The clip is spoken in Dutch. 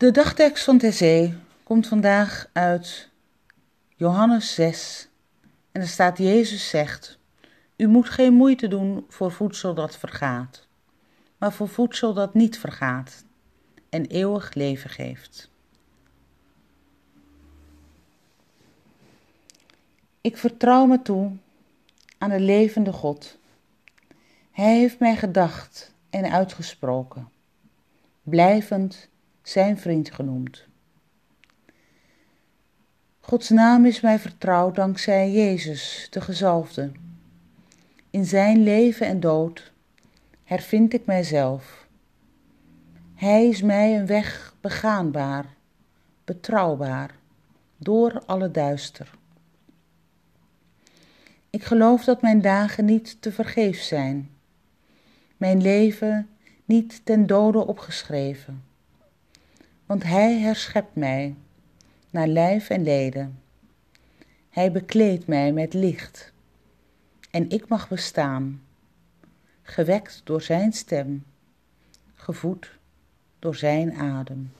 De dagtekst van Tessé komt vandaag uit Johannes 6 en er staat Jezus zegt, u moet geen moeite doen voor voedsel dat vergaat, maar voor voedsel dat niet vergaat en eeuwig leven geeft. Ik vertrouw me toe aan de levende God. Hij heeft mij gedacht en uitgesproken, blijvend zijn vriend genoemd. Gods naam is mij vertrouwd dankzij Jezus, de gezalfde. In zijn leven en dood hervind ik mijzelf. Hij is mij een weg begaanbaar, betrouwbaar, door alle duister. Ik geloof dat mijn dagen niet te vergeefs zijn, mijn leven niet ten dode opgeschreven. Want Hij herschept mij naar lijf en leden. Hij bekleedt mij met licht en ik mag bestaan, gewekt door Zijn stem, gevoed door Zijn adem.